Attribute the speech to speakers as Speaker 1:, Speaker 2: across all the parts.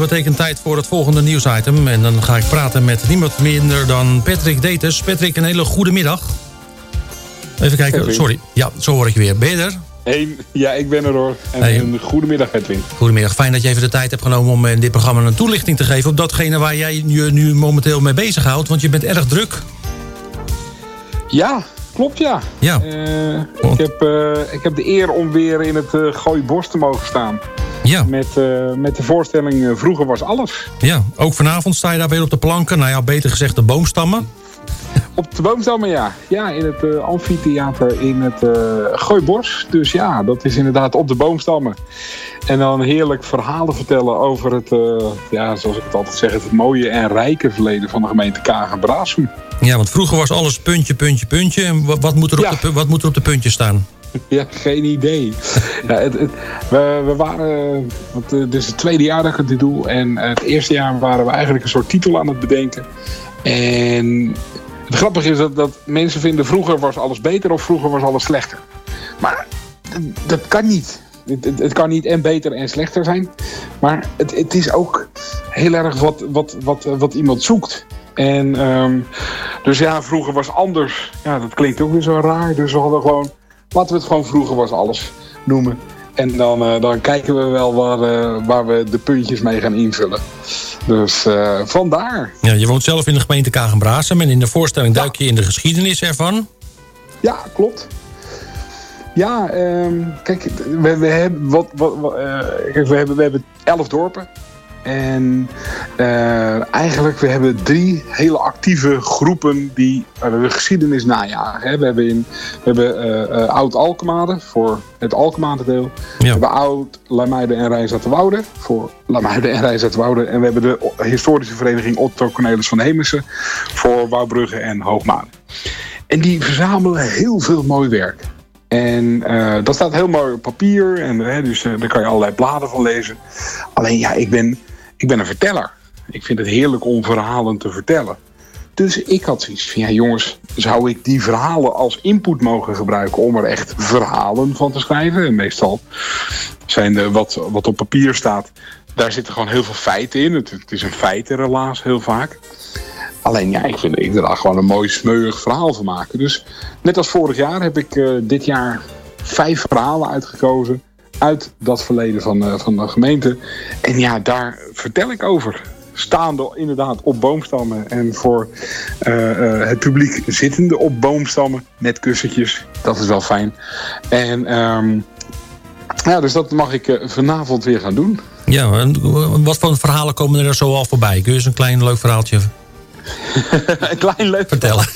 Speaker 1: dat betekent tijd voor het volgende nieuwsitem. En dan ga ik praten met niemand minder dan Patrick Detes. Patrick, een hele goede middag. Even kijken, sorry. Ja, zo hoor ik je weer. Ben je er?
Speaker 2: Hey, ja, ik ben er hoor. En hey. een goedemiddag, Edwin.
Speaker 1: Goedemiddag. Fijn dat je even de tijd hebt genomen om in dit programma een toelichting te geven... op datgene waar jij je nu momenteel mee bezighoudt. Want je bent erg druk.
Speaker 2: Ja, klopt ja.
Speaker 1: ja.
Speaker 2: Uh, ik, heb, uh, ik heb de eer om weer in het uh, Gooi Bos te mogen staan.
Speaker 1: Ja.
Speaker 2: Met, met de voorstelling Vroeger was alles.
Speaker 1: Ja, ook vanavond sta je daar weer op de planken. Nou ja, beter gezegd de boomstammen.
Speaker 2: Op de boomstammen, ja. Ja, in het uh, amfitheater in het uh, Gooibos. Dus ja, dat is inderdaad op de boomstammen. En dan heerlijk verhalen vertellen over het, uh, ja, zoals ik het altijd zeg, het mooie en rijke verleden van de gemeente Kagen-Brasum.
Speaker 1: Ja, want vroeger was alles puntje, puntje, puntje. En wat, wat, moet, er op de, wat moet er op de puntjes staan?
Speaker 2: Ja, geen idee. ja, het, het, we, we, waren, want dit is het tweede jaar dat ik dit doe. En het eerste jaar waren we eigenlijk een soort titel aan het bedenken. En het grappige is dat, dat mensen vinden vroeger was alles beter of vroeger was alles slechter. Maar dat, kan niet. Het, het, het, kan niet en beter en slechter zijn. Maar het, het is ook heel erg wat, wat, wat, wat iemand zoekt. En um, dus ja, vroeger was anders. Ja, dat klinkt ook weer zo raar. Dus we hadden gewoon, laten we het gewoon vroeger was alles noemen. En dan, uh, dan kijken we wel waar, uh, waar we de puntjes mee gaan invullen. Dus uh, vandaar.
Speaker 1: Ja, je woont zelf in de gemeente Kagenbrasem. En in de voorstelling duik je in de geschiedenis ervan.
Speaker 2: Ja, klopt. Ja, um, kijk, we, we hebben, wat, wat, wat kijk, we, hebben, we hebben elf dorpen. En uh, eigenlijk, we hebben drie hele actieve groepen die uh, de geschiedenis najagen. Hè. We hebben, in, we hebben uh, Oud-Alkemade voor het Alkemade deel. Ja. We hebben Oud-Lamuiden en Rijnzaterwoude voor Lamuiden en Rijnzaterwoude. En we hebben de historische vereniging Otto Cornelis van Hemessen voor Wouwbrugge en Hoogmade. En die verzamelen heel veel mooi werk. En uh, dat staat heel mooi op papier. En dus uh, daar kan je allerlei bladen van lezen. Alleen ja, ik ben, ik ben een verteller. Ik vind het heerlijk om verhalen te vertellen. Dus ik had zoiets van, ja jongens, zou ik die verhalen als input mogen gebruiken om er echt verhalen van te schrijven? En meestal zijn de, wat, wat op papier staat, daar zitten gewoon heel veel feiten in. Het, is een feitenrelaas heel vaak. Alleen ja, ik vind ik er gewoon een mooi smeuig verhaal van maken. Dus net als vorig jaar heb ik uh, dit jaar vijf verhalen uitgekozen uit dat verleden van, uh, van de gemeente. En ja, daar vertel ik over. Staande inderdaad op boomstammen en voor uh, het publiek zittende op boomstammen met kussentjes. Dat is wel fijn. En um, ja, dus dat mag ik vanavond weer gaan doen.
Speaker 1: Ja, en wat voor verhalen komen er zo al voorbij? Kun je eens een klein leuk verhaaltje
Speaker 2: een klein leuk
Speaker 1: vertellen.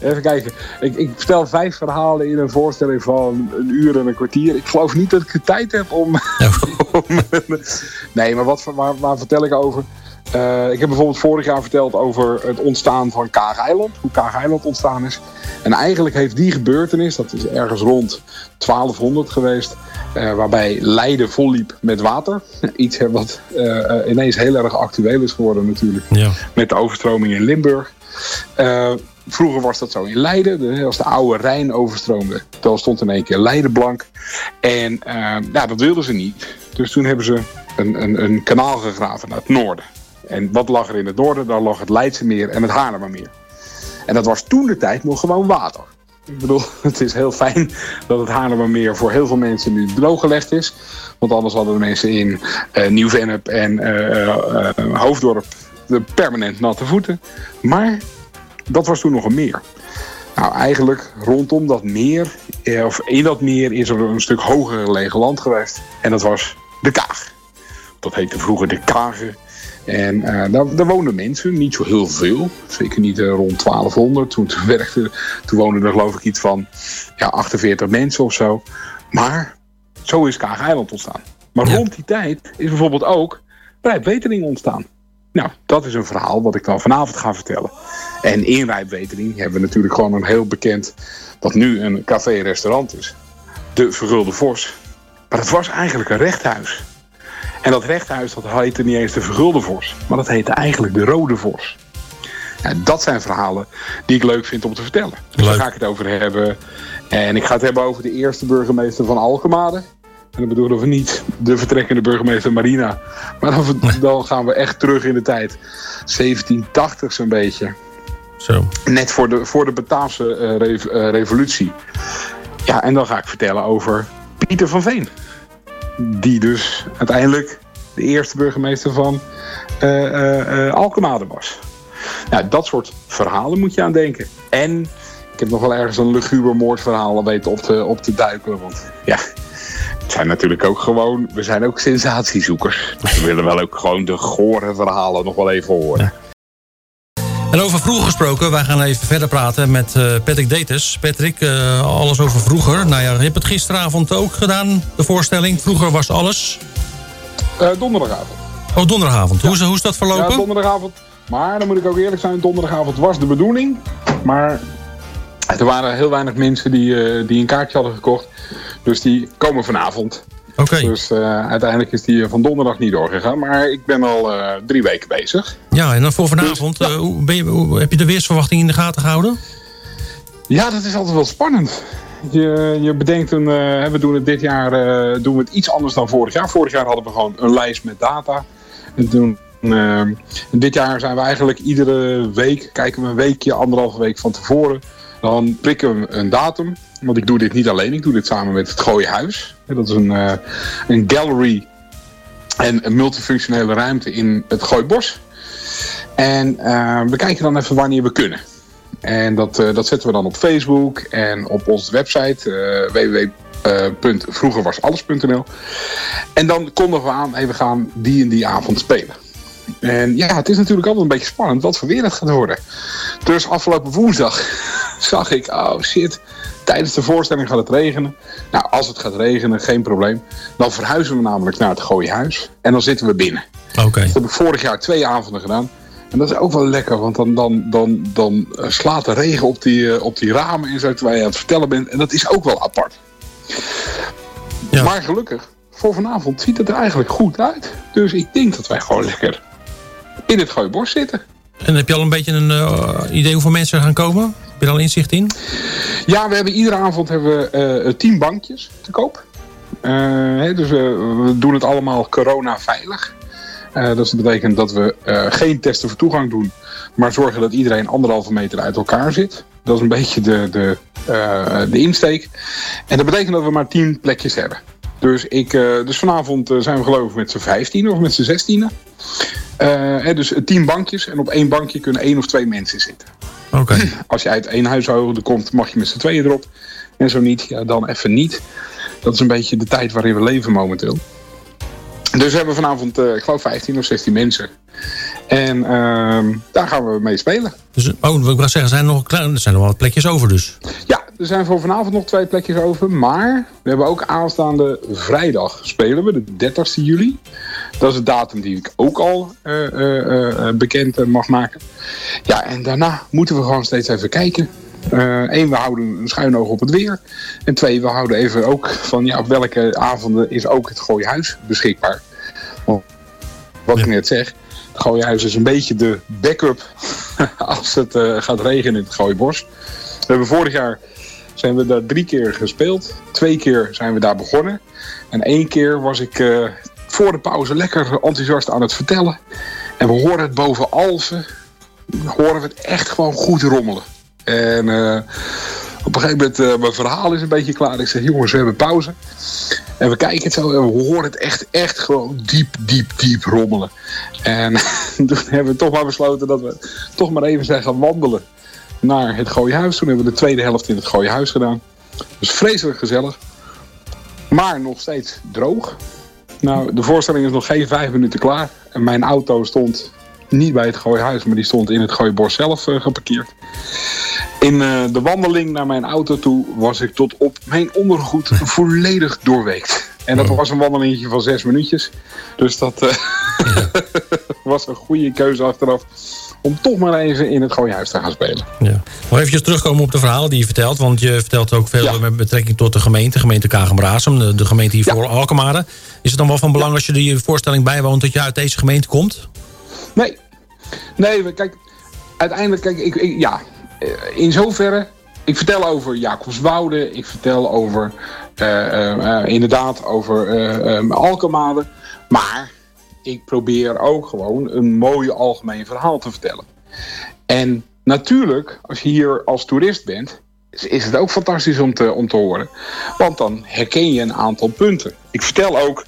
Speaker 2: Even kijken. Ik, ik, vertel vijf verhalen in een voorstelling van een uur en een kwartier. Ik geloof niet dat ik de tijd heb om... Nee, maar wat, waar, waar vertel ik over? Uh, ik heb bijvoorbeeld vorig jaar verteld over het ontstaan van Kaag-eiland. Hoe Kaag-eiland ontstaan is. En eigenlijk heeft die gebeurtenis, dat is ergens rond 1200 geweest... Uh, waarbij Leiden volliep met water. Iets wat uh, ineens heel erg actueel is geworden natuurlijk.
Speaker 1: Ja.
Speaker 2: Met de overstroming in Limburg. Vroeger was dat zo in Leiden. Als de oude Rijn overstroomde, dan stond in één keer Leiden blank. En ja, dat wilden ze niet. Dus toen hebben ze een, een, een kanaal gegraven naar het noorden. En wat lag er in het noorden? Daar lag het Leidse meer en het Haarlemmermeer. En dat was toen de tijd nog gewoon water. Ik bedoel, het is heel fijn dat het Haarlemmermeer voor heel veel mensen nu drooggelegd is. Want anders hadden de mensen in uh, Nieuw-Vennep en uh, Hoofddorp de permanent natte voeten. Maar dat was toen nog een meer. Nou, eigenlijk rondom dat meer, of in dat meer, is er een stuk hoger gelegen land geweest. En dat was de Kaag. Dat heette vroeger de Kagen. En uh, daar, daar, woonden mensen, niet zo heel veel. Zeker niet uh, rond 1200. Toen, toen, werkte, toen woonden er geloof ik iets van ja, 48 mensen of zo. Maar zo is Kaag-eiland ontstaan. Maar ja. rond die tijd is bijvoorbeeld ook Rijpwetering ontstaan. Nou, dat is een verhaal wat ik dan vanavond ga vertellen. En in Rijpwetering hebben we natuurlijk gewoon een heel bekend... wat nu een café-restaurant is. De Vergulde Vos. Maar het was eigenlijk een rechthuis. En dat rechthuis dat heette niet eens de Vergulde Vos, maar dat heette eigenlijk de Rode Vos. Ja, dat zijn verhalen die ik leuk vind om te vertellen. Dus daar ga ik het over hebben. En ik ga het hebben over de eerste burgemeester van Alkemade. En dan bedoelen we niet de vertrekkende burgemeester Marina. Maar dan, dan gaan we echt terug in de tijd. 1780 zo'n beetje.
Speaker 1: Zo.
Speaker 2: Net voor de, voor de Bataafse uh, revolutie. Ja, en dan ga ik vertellen over Pieter van Veen. Die dus uiteindelijk de eerste burgemeester van uh, Alkemade was. Nou, dat soort verhalen moet je aan denken. En ik heb nog wel ergens een luguber moordverhaal weten op te, op te duiken. Want ja, zijn natuurlijk ook gewoon... We zijn ook sensatiezoekers. We willen wel ook gewoon de gore verhalen nog wel even horen.
Speaker 1: En over vroeger gesproken, wij gaan even verder praten met uh, Patrick Detes. Patrick, uh, alles over vroeger. Nou ja, je hebt het gisteravond ook gedaan, de voorstelling. Vroeger was alles...
Speaker 2: Uh, donderdagavond.
Speaker 1: Oh, donderdagavond. Hoe, is, hoe is dat verlopen?
Speaker 2: Ja, donderdagavond. Maar dan moet ik ook eerlijk zijn, donderdagavond was de bedoeling. Maar er waren heel weinig mensen die, die een kaartje hadden gekocht. Dus die komen vanavond.
Speaker 1: Okay.
Speaker 2: Dus uh, uiteindelijk is die van donderdag niet doorgegaan. Maar ik ben al uh, drie weken bezig.
Speaker 1: Ja, en dan voor vanavond, dus, ja. uh, ben je, hoe, heb je de weersverwachting in de gaten gehouden?
Speaker 2: Ja, dat is altijd wel spannend. Je, je bedenkt, een, we doen het dit jaar doen we het iets anders dan vorig jaar. Vorig jaar hadden we gewoon een lijst met data. En doen, dit jaar zijn we eigenlijk iedere week, kijken we een weekje, anderhalve week van tevoren. Dan prikken we een datum. Want ik doe dit niet alleen, ik doe dit samen met het Gooie Huis. Dat is een, uh, een gallery en een multifunctionele ruimte in het Gooibos. En uh, we kijken dan even wanneer we kunnen. En dat, uh, dat zetten we dan op Facebook en op onze website www.vroegerwasalles.nl. En dan kondigen we aan, we gaan die en die avond spelen. En ja, het is natuurlijk altijd een beetje spannend wat voor weer het gaat worden. Dus afgelopen woensdag zag ik, oh shit, tijdens de voorstelling gaat het regenen. Nou, als het gaat regenen, geen probleem. Dan verhuizen we namelijk naar het Gooihuis. En dan zitten we binnen.
Speaker 1: Oké. Okay.
Speaker 2: Dat heb ik vorig jaar twee avonden gedaan. En dat is ook wel lekker, want dan, dan, dan, dan slaat de regen op die, op die ramen en zo terwijl je aan het vertellen bent. En dat is ook wel apart. Ja. Maar gelukkig, voor vanavond ziet het er eigenlijk goed uit. Dus ik denk dat wij gewoon lekker in het Gooibos zitten.
Speaker 1: En heb je al een beetje een uh, idee hoeveel mensen er gaan komen? Je al inzicht in?
Speaker 2: Ja, we hebben iedere avond hebben we uh, tien bankjes te koop. Uh, hè, dus we doen het allemaal corona veilig. dus dat betekent dat we geen testen voor toegang doen. Maar zorgen dat iedereen anderhalve meter uit elkaar zit. Dat is een beetje de, de, de insteek. En dat betekent dat we maar tien plekjes hebben. Dus, ik, dus vanavond zijn we geloof ik met z'n vijftien of met z'n zestienen. Uh, dus tien bankjes en op één bankje kunnen één of twee mensen zitten.
Speaker 1: Okay.
Speaker 2: Als je uit één huishouden komt, mag je met z'n tweeën erop. En zo niet, ja, dan even niet. Dat is een beetje de tijd waarin we leven momenteel. Dus we hebben vanavond, uh, ik geloof, 15 of 16 mensen. En uh, daar gaan we mee spelen.
Speaker 1: Dus, oh, ik wil zeggen, zijn er, nog, er zijn nog wat plekjes over dus?
Speaker 2: Ja, er zijn voor vanavond nog twee plekjes over. Maar we hebben ook aanstaande vrijdag spelen we, de 30 juli. Dat is de datum die ik ook al uh, uh, uh, bekend mag maken. Ja, en daarna moeten we gewoon steeds even kijken. Eén, we houden een schuin oog op het weer. En twee, we houden even ook van ja, op welke avonden is ook het Gooihuis beschikbaar. Wat ja. ik net zeg, het Gooihuis is een beetje de backup als het gaat regenen in het Gooibos. We hebben vorig jaar zijn we daar drie keer gespeeld. Twee keer zijn we daar begonnen. En één keer was ik uh, voor de pauze lekker enthousiast aan het vertellen. En we horen het boven Alphen. Horen we het echt gewoon goed rommelen. En uh, op een gegeven moment, uh, mijn verhaal is een beetje klaar. Ik zeg, jongens, we hebben pauze. En we kijken het zo en we horen het echt, echt gewoon diep, diep, diep rommelen. En toen hebben we toch maar besloten dat we toch maar even zijn gaan wandelen naar het Gooihuis. Toen hebben we de tweede helft in het Gooihuis gedaan. Dus vreselijk gezellig. Maar nog steeds droog. Nou, de voorstelling is nog geen vijf minuten klaar. En mijn auto stond niet bij het Gooihuis, maar die stond in het Gooibos zelf uh, geparkeerd. In uh, de wandeling naar mijn auto toe was ik tot op mijn ondergoed volledig doorweekt. En dat was een wandelingetje van zes minuutjes. Dus dat uh, ja. was een goede keuze achteraf om toch maar even in het Gooihuis te gaan spelen.
Speaker 1: Ja. Nog even terugkomen op de verhalen die je vertelt. Want je vertelt ook veel ja. met betrekking tot de gemeente. Gemeente Kagenbrasem, de, de gemeente hier voor ja. Alkmaar. Is het dan wel van belang als je die voorstelling bijwoont... dat je uit deze gemeente komt?
Speaker 2: Nee. Nee, kijk, uiteindelijk, kijk, ik, ik ja, in zoverre ik vertel over Jacobswoude. Ik vertel over, inderdaad, over Alkemade. Maar ik probeer ook gewoon een mooi algemeen verhaal te vertellen. En natuurlijk, als je hier als toerist bent, is het ook fantastisch om te, horen. Want dan herken je een aantal punten. Ik vertel ook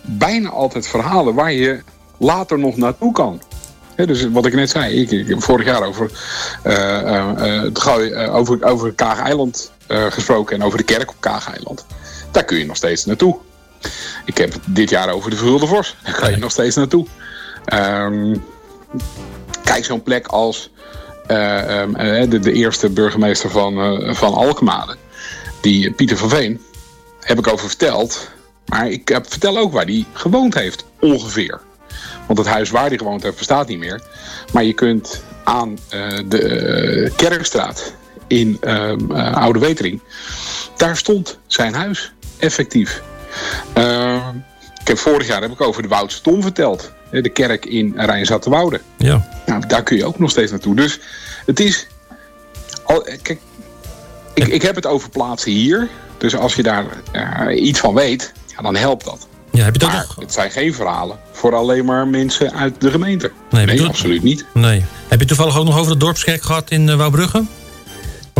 Speaker 2: bijna altijd verhalen waar je later nog naartoe kan. dus wat ik net zei, ik, vorig jaar over, uh, over, over Kaag-eiland gesproken en over de kerk op Kaag-eiland. Daar kun je nog steeds naartoe. Ik heb het dit jaar over de Verhulde Vos. Daar kan je nog steeds naartoe. Um, kijk, zo'n plek als uh, um, de, de, eerste burgemeester van, uh, van Alkmaar, die Pieter van Veen, heb ik over verteld. Maar ik heb, vertel ook waar hij gewoond heeft, ongeveer. Want het huis waar hij gewoond heeft bestaat niet meer. Maar je kunt aan uh, de Kerkstraat in ehm, Oude Wetering, daar stond zijn huis, effectief. Uh, ik heb vorig jaar heb ik over de Woudse Tom verteld. De kerk in Rijnzattenwoude. Ja. Nou, daar kun je ook nog steeds naartoe. Dus het is... Al, kijk, ik, ik heb het over plaatsen hier. Dus als je daar uh, iets van weet, ja, dan helpt dat.
Speaker 1: Ja, heb je dat
Speaker 2: maar
Speaker 1: nog?
Speaker 2: het zijn geen verhalen voor alleen maar mensen uit de gemeente.
Speaker 1: Nee,
Speaker 2: nee absoluut niet.
Speaker 1: Nee. Heb je toevallig ook nog over de dorpskerk gehad in uh, Wouwbrugge?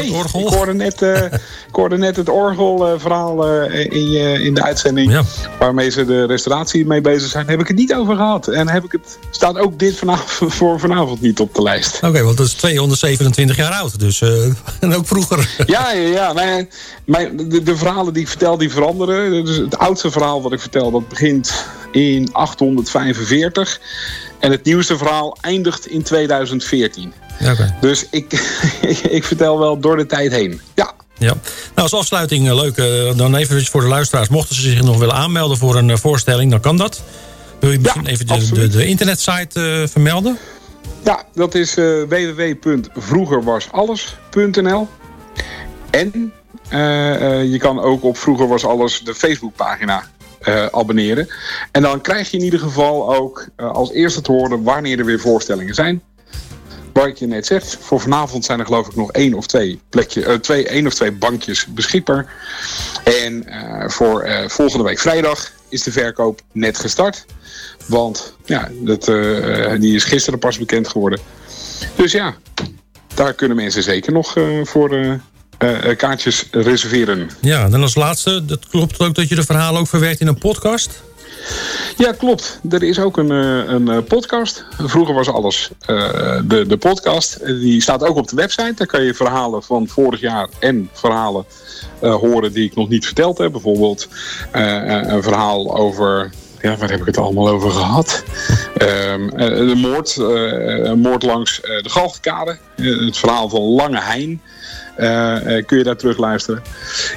Speaker 2: Nee, ik hoorde, net, uh, ik hoorde net het orgelverhaal uh, in, uh, in de uitzending. Ja. Waarmee ze de restauratie mee bezig zijn. Heb ik het niet over gehad. En heb ik het, staat ook dit vanavond, voor vanavond niet op de lijst.
Speaker 1: Oké, okay, want dat is 227 jaar oud. Dus, en ook vroeger.
Speaker 2: Ja, ja, ja. Mijn, mijn, de, de, verhalen die ik vertel, die veranderen. Dus het oudste verhaal wat ik vertel, dat begint in 845. En het nieuwste verhaal eindigt in 2014.
Speaker 1: Okay.
Speaker 2: Dus ik, ik vertel wel door de tijd heen. Ja.
Speaker 1: Ja. Nou, als afsluiting leuk, dan even voor de luisteraars. Mochten ze zich nog willen aanmelden voor een voorstelling, dan kan dat. Wil je misschien
Speaker 2: ja,
Speaker 1: even de, de, de, internetsite uh, vermelden?
Speaker 2: Ja, dat is uh, www.vroegerwasalles.nl En uh, je kan ook op Vroeger Was Alles de Facebookpagina abonneren. En dan krijg je in ieder geval ook als eerste te horen wanneer er weer voorstellingen zijn. Ik je net zeg, voor vanavond zijn er geloof ik nog één of twee, plekje, uh, twee, één of twee bankjes beschikbaar. En voor volgende week vrijdag is de verkoop net gestart. Want ja, dat, die is gisteren pas bekend geworden. Dus ja, daar kunnen mensen zeker nog voor kaartjes reserveren.
Speaker 1: Ja, en als laatste, dat klopt ook dat je de verhalen ook verwerkt in een podcast?
Speaker 2: Ja, klopt. Er is ook een, een podcast. Vroeger was alles uh, de, de podcast. Die staat ook op de website. Daar kan je verhalen van vorig jaar en verhalen horen die ik nog niet verteld heb. Bijvoorbeeld een verhaal over ja, waar heb ik het allemaal over gehad? Um, de moord, een moord langs de Galgkade. Uh, het verhaal van Lange Hein. kun je daar terug luisteren.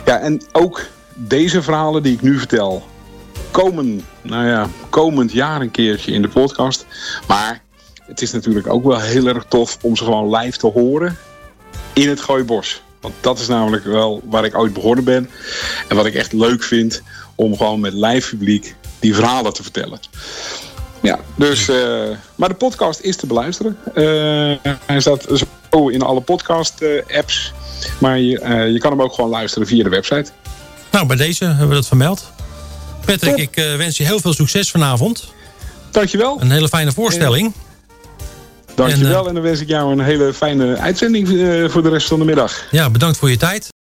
Speaker 2: Ja, en ook deze verhalen die ik nu vertel... komen, nou ja, komend jaar een keertje in de podcast. Maar het is natuurlijk ook wel heel erg tof om ze gewoon live te horen in het Gooibos. Want dat is namelijk wel waar ik ooit begonnen ben. En wat ik echt leuk vind om gewoon met live publiek die verhalen te vertellen. Ja, dus, uh, maar de podcast is te beluisteren. Uh, hij staat zo in alle podcast-apps. maar je, uh, je kan hem ook gewoon luisteren via de website.
Speaker 1: Nou, bij deze hebben we dat vermeld. Patrick, Top. ik wens je heel veel succes vanavond.
Speaker 2: Dankjewel.
Speaker 1: Een hele fijne voorstelling.
Speaker 2: Dankjewel en, en dan wens ik jou een hele fijne uitzending voor de rest van de middag.
Speaker 1: Ja, bedankt voor je tijd.